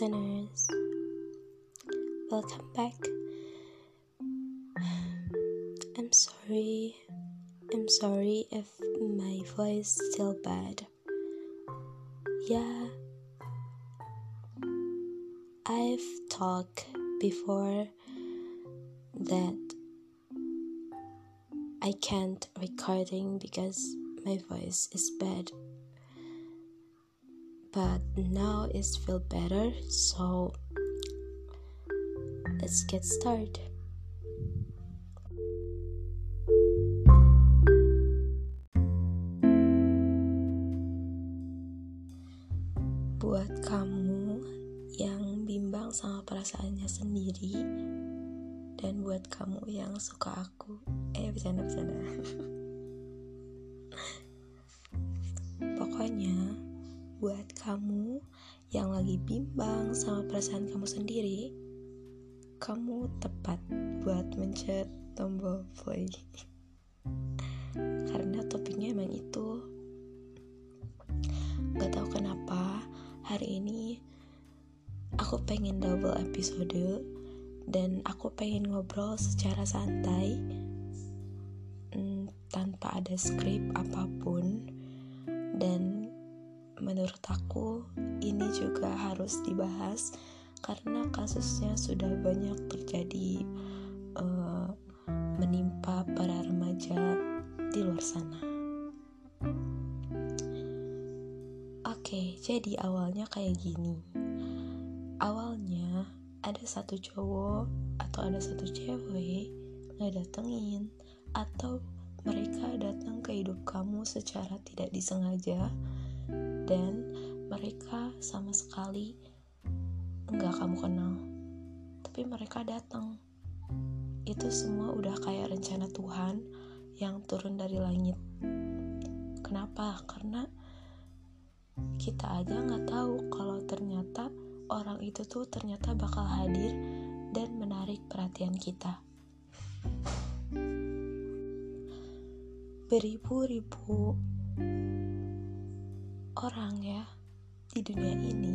listeners. Welcome back. I'm sorry. I'm sorry if my voice is still bad. Yeah. I've talked before that I can't recording because my voice is bad but now it's feel better so let's get started. Buat kamu yang bimbang sama perasaannya sendiri dan buat kamu yang suka aku eh bercanda bercanda. Pokoknya buat kamu yang lagi bimbang sama perasaan kamu sendiri, kamu tepat buat mencet tombol play. Karena topiknya emang itu. Gak tau kenapa hari ini aku pengen double episode dan aku pengen ngobrol secara santai hmm, tanpa ada skrip apa pun dan menurut aku ini juga harus dibahas karena kasusnya sudah banyak terjadi uh, menimpa para remaja di luar sana. Oke, jadi awalnya kayak gini. Awalnya ada satu cowok atau ada satu cewek nggak datengin atau mereka datang ke hidup kamu secara tidak disengaja dan mereka sama sekali nggak kamu kenal. Tapi mereka datang. Itu semua udah kayak rencana Tuhan yang turun dari langit. Kenapa? Karena kita aja nggak tahu kalau ternyata orang itu tuh ternyata bakal hadir dan menarik perhatian kita. Beribu-ribu orang ya di dunia ini.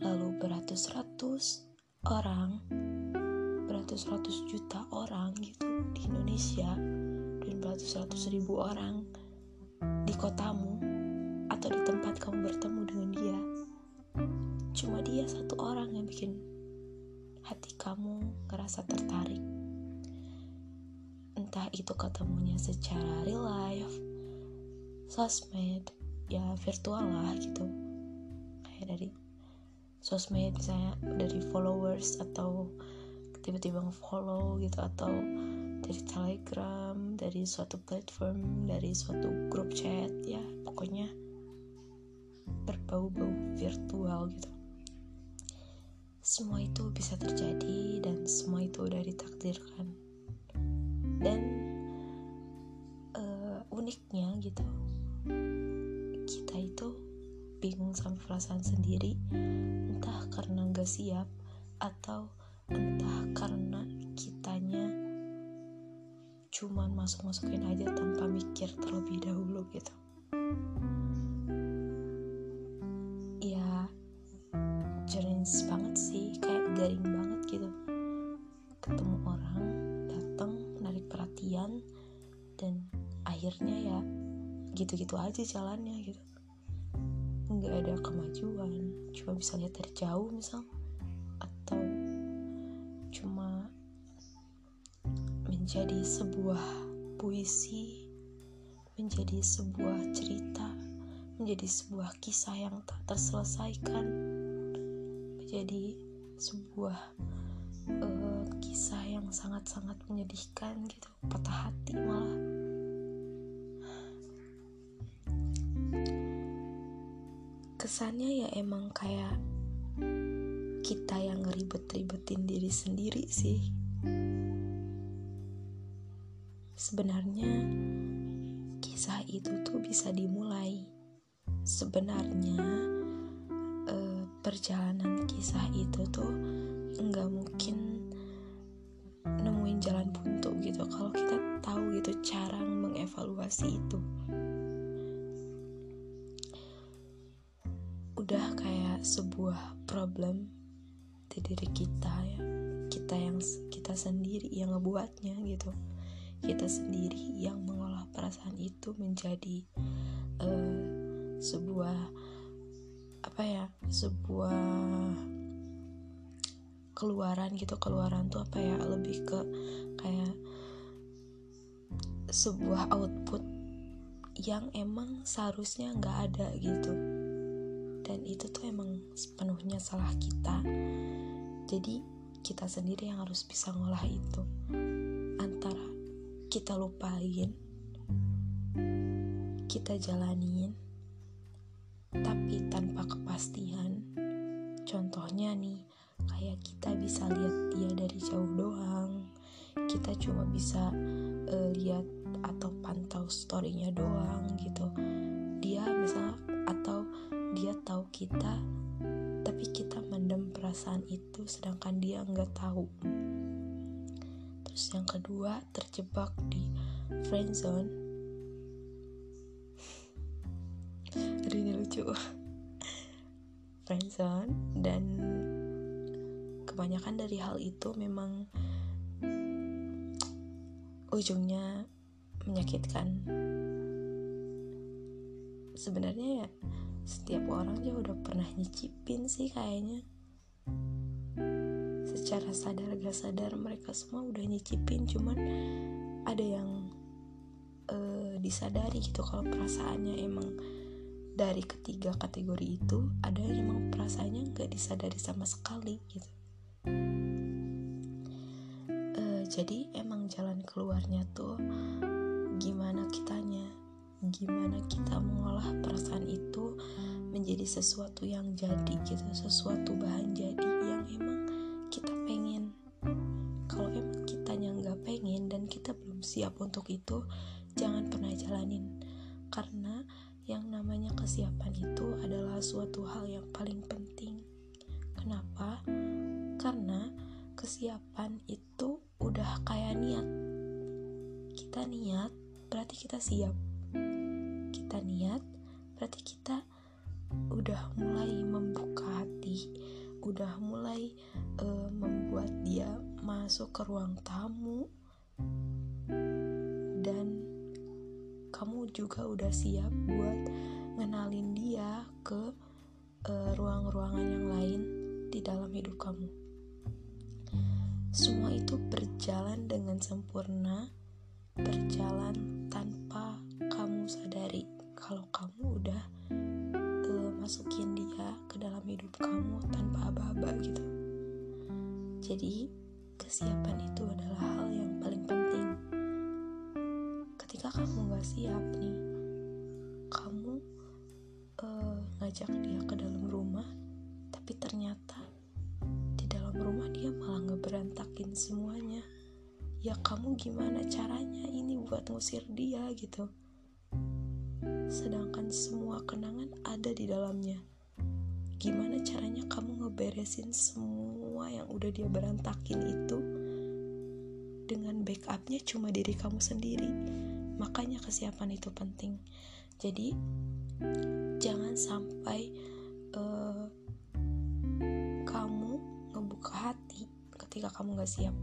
Lalu beratus-ratus orang beratus-ratus juta orang gitu di Indonesia dan beratus-ratus ribu orang di kotamu atau di tempat kamu bertemu dengan dia. Cuma dia satu orang yang bikin hati kamu ngerasa tertarik. Entah itu ketemunya secara real life sosmed ya virtual lah gitu. Kayak dari sosmed misalnya dari followers atau tiba-tiba nge-follow gitu atau dari telegram dari suatu platform dari suatu grup chat ya pokoknya berbau-bau virtual gitu. Semua itu bisa terjadi dan semua itu udah ditakdirkan. Dan uh, uniknya gitu bingung sama perasaan sendiri entah karena gak siap atau entah karena kitanya cuman masuk-masukin aja tanpa mikir terlebih dahulu gitu. Ya jenis banget sih kayak garing banget gitu. Ketemu orang datang menarik perhatian dan akhirnya ya gitu-gitu aja jalannya gitu kemajuan. Cuma bisa lihat dari jauh misal. Atau cuma menjadi sebuah puisi menjadi sebuah cerita menjadi sebuah kisah yang tak terselesaikan menjadi sebuah uh, kisah yang sangat-sangat menyedihkan gitu. Patah hati malah kesannya ya emang kayak kita yang ngeribet-ribetin diri sendiri sih. Sebenarnya kisah itu tuh bisa dimulai. Sebenarnya eh, perjalanan kisah itu tuh nggak mungkin nemuin jalan buntu gitu. Kalau kita tahu gitu cara mengevaluasi itu sebuah problem di diri kita ya. Kita yang kita sendiri yang ngebuatnya gitu. Kita sendiri yang mengolah perasaan itu menjadi uh, sebuah apa ya sebuah keluaran gitu. Keluaran tuh apa ya? Lebih ke kayak sebuah output yang emang seharusnya nggak ada gitu dan itu tuh emang sepenuhnya salah kita. Jadi kita sendiri yang harus bisa ngolah itu. Antara kita lupain kita jalanin tapi tanpa kepastian. Contohnya nih kayak kita bisa lihat dia dari jauh doang. Kita cuma bisa uh, lihat atau pantau storynya doang gitu. Dia misalnya dia tahu kita tapi kita mendem perasaan itu sedangkan dia nggak tahu. Terus yang kedua terjebak di friend zone. Aduh ini lucu. Friend zone dan kebanyakan dari hal itu memang ujungnya menyakitkan. Sebenarnya ya setiap orang juga udah pernah nyicipin sih kayaknya. Secara sadar gak sadar mereka semua udah nyicipin cuman ada yang uh, disadari gitu kalau perasaannya emang dari ketiga kategori itu ada yang emang perasaannya gak disadari sama sekali gitu. Uh, jadi emang jalan keluarnya tuh gimana kitanya gimana kita mengolah perasaan itu menjadi sesuatu yang jadi gitu sesuatu bahan jadi yang emang kita pengen. Kalau emang kitanya nggak pengen dan kita belum siap untuk itu jangan pernah jalanin. Karena yang namanya kesiapan itu adalah suatu hal yang paling penting. Kenapa? Karena kesiapan itu udah kayak niat. Kita niat berarti kita siap kita niat berarti kita udah mulai membuka hati udah mulai uh, membuat dia masuk ke ruang tamu. Dan kamu juga udah siap buat ngenalin dia ke uh, ruang-ruangan yang lain di dalam hidup kamu. Semua itu berjalan dengan sempurna berjalan tanpa kamu sadari kalau kamu udah uh, masukin dia ke dalam hidup kamu tanpa aba-aba gitu. Jadi kesiapan itu adalah hal yang paling penting. Ketika kamu gak siap nih kamu uh, ngajak dia ke dalam rumah tapi ternyata di dalam rumah dia malah ngeberantakin semuanya. Ya kamu gimana caranya ini buat ngusir dia gitu sedangkan semua kenangan ada di dalamnya. Gimana caranya kamu ngeberesin semua yang udah dia berantakin itu dengan backupnya cuma diri kamu sendiri. Makanya kesiapan itu penting. Jadi jangan sampai uh, kamu ngebuka hati ketika kamu gak siap.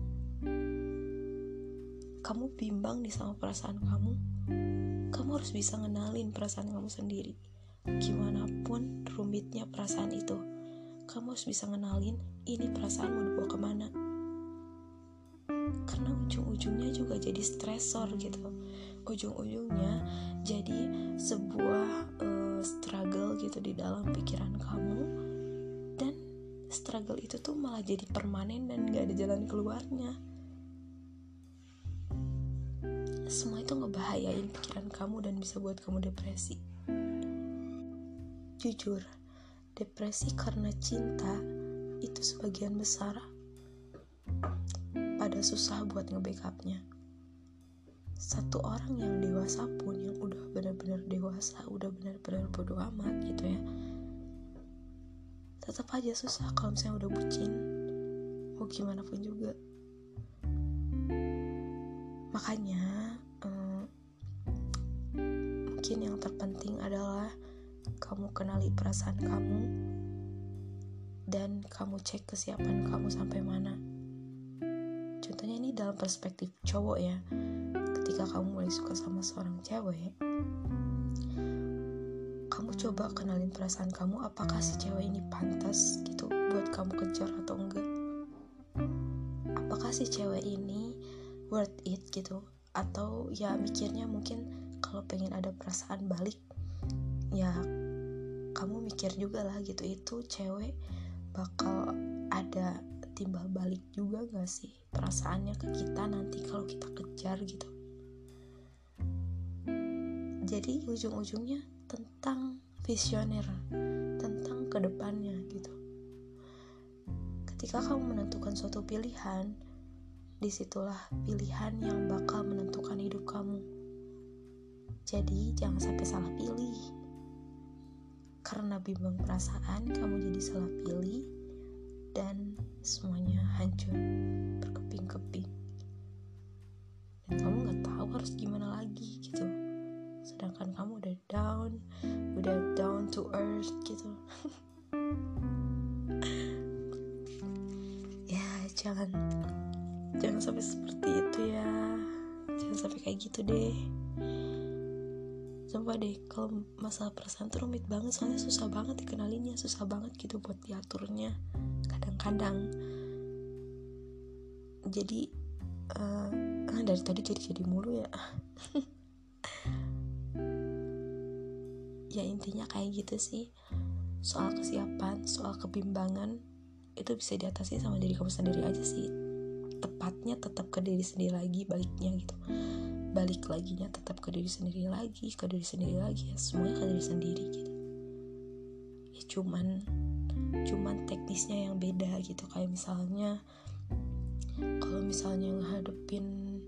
Kamu bimbang nih sama perasaan kamu, kamu harus bisa ngenalin perasaan kamu sendiri. Gimana pun rumitnya perasaan itu, kamu harus bisa ngenalin ini perasaan mau dibawa ke mana. Karena ujung-ujungnya juga jadi stresor gitu. Ujung-ujungnya jadi sebuah uh, struggle gitu di dalam pikiran kamu. Dan struggle itu tuh malah jadi permanen dan gak ada jalan keluarnya semua itu ngebahayain pikiran kamu dan bisa buat kamu depresi. Jujur, depresi karena cinta itu sebagian besar pada susah buat nge-backupnya. Satu orang yang dewasa pun yang udah benar-benar dewasa, udah benar-benar bodo amat gitu ya. Tetap aja susah kalau misalnya udah bucin. Mau gimana pun juga. Makanya mungkin yang terpenting adalah kamu kenali perasaan kamu dan kamu cek kesiapan kamu sampai mana. Contohnya ini dalam perspektif cowok ya. Ketika kamu mulai suka sama seorang cewek kamu coba kenalin perasaan kamu apakah si cewek ini pantas gitu buat kamu kejar atau enggak? Apakah si cewek ini worth it gitu? Atau ya mikirnya mungkin kalau pengen ada perasaan balik ya kamu mikir juga lah gitu itu cewek bakal ada timbal balik juga gak sih perasaannya ke kita nanti kalau kita kejar gitu. Jadi ujung-ujungnya tentang visioner tentang ke depannya gitu. Ketika kamu menentukan suatu pilihan di situlah pilihan yang bakal menentukan hidup kamu jadi jangan sampai salah pilih karena bimbang perasaan, kamu jadi salah pilih dan semuanya hancur berkeping-keping. Dan kamu nggak tahu harus gimana lagi gitu. Sedangkan kamu udah down, udah down to earth gitu. ya jangan jangan sampai seperti itu ya. Jangan sampai kayak gitu deh sumpah deh kalau masalah perasaan tuh rumit banget soalnya susah banget dikenalinnya susah banget gitu buat diaturnya kadang-kadang. Jadi uh, dari tadi jadi jadi mulu ya. Ya intinya kayak gitu sih. Soal kesiapan soal kebimbangan itu bisa diatasi sama diri kamu sendiri aja sih. Tepatnya tetap ke diri sendiri lagi baiknya gitu balik lagi nya tetap ke diri sendiri lagi ke diri sendiri lagi ya semuanya ke diri sendiri gitu. Ya cuman cuman teknisnya yang beda gitu. Kayak misalnya kalau misalnya ngadepin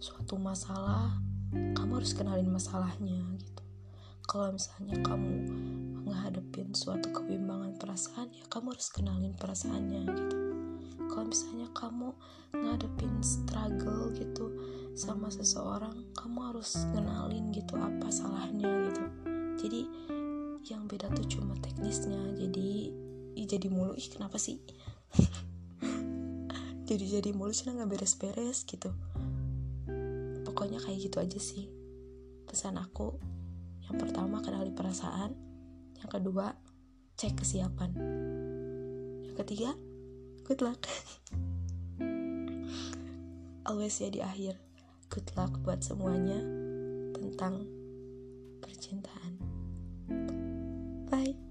suatu masalah kamu harus kenalin masalahnya gitu. Kalau misalnya kamu ngadepin suatu kebimbangan perasaan ya kamu harus kenalin perasaannya gitu kalau misalnya kamu ngadepin struggle gitu sama seseorang kamu harus kenalin gitu apa salahnya gitu. Jadi yang beda tuh cuma teknisnya. Jadi ih, jadi mulu. Ih kenapa sih? Jadi jadi mulu sih nggak beres-beres gitu. Pokoknya kayak gitu aja sih. Pesan aku yang pertama kenali perasaan. Yang kedua cek kesiapan. Yang ketiga good luck always ya di akhir good luck buat semuanya tentang percintaan. Bye.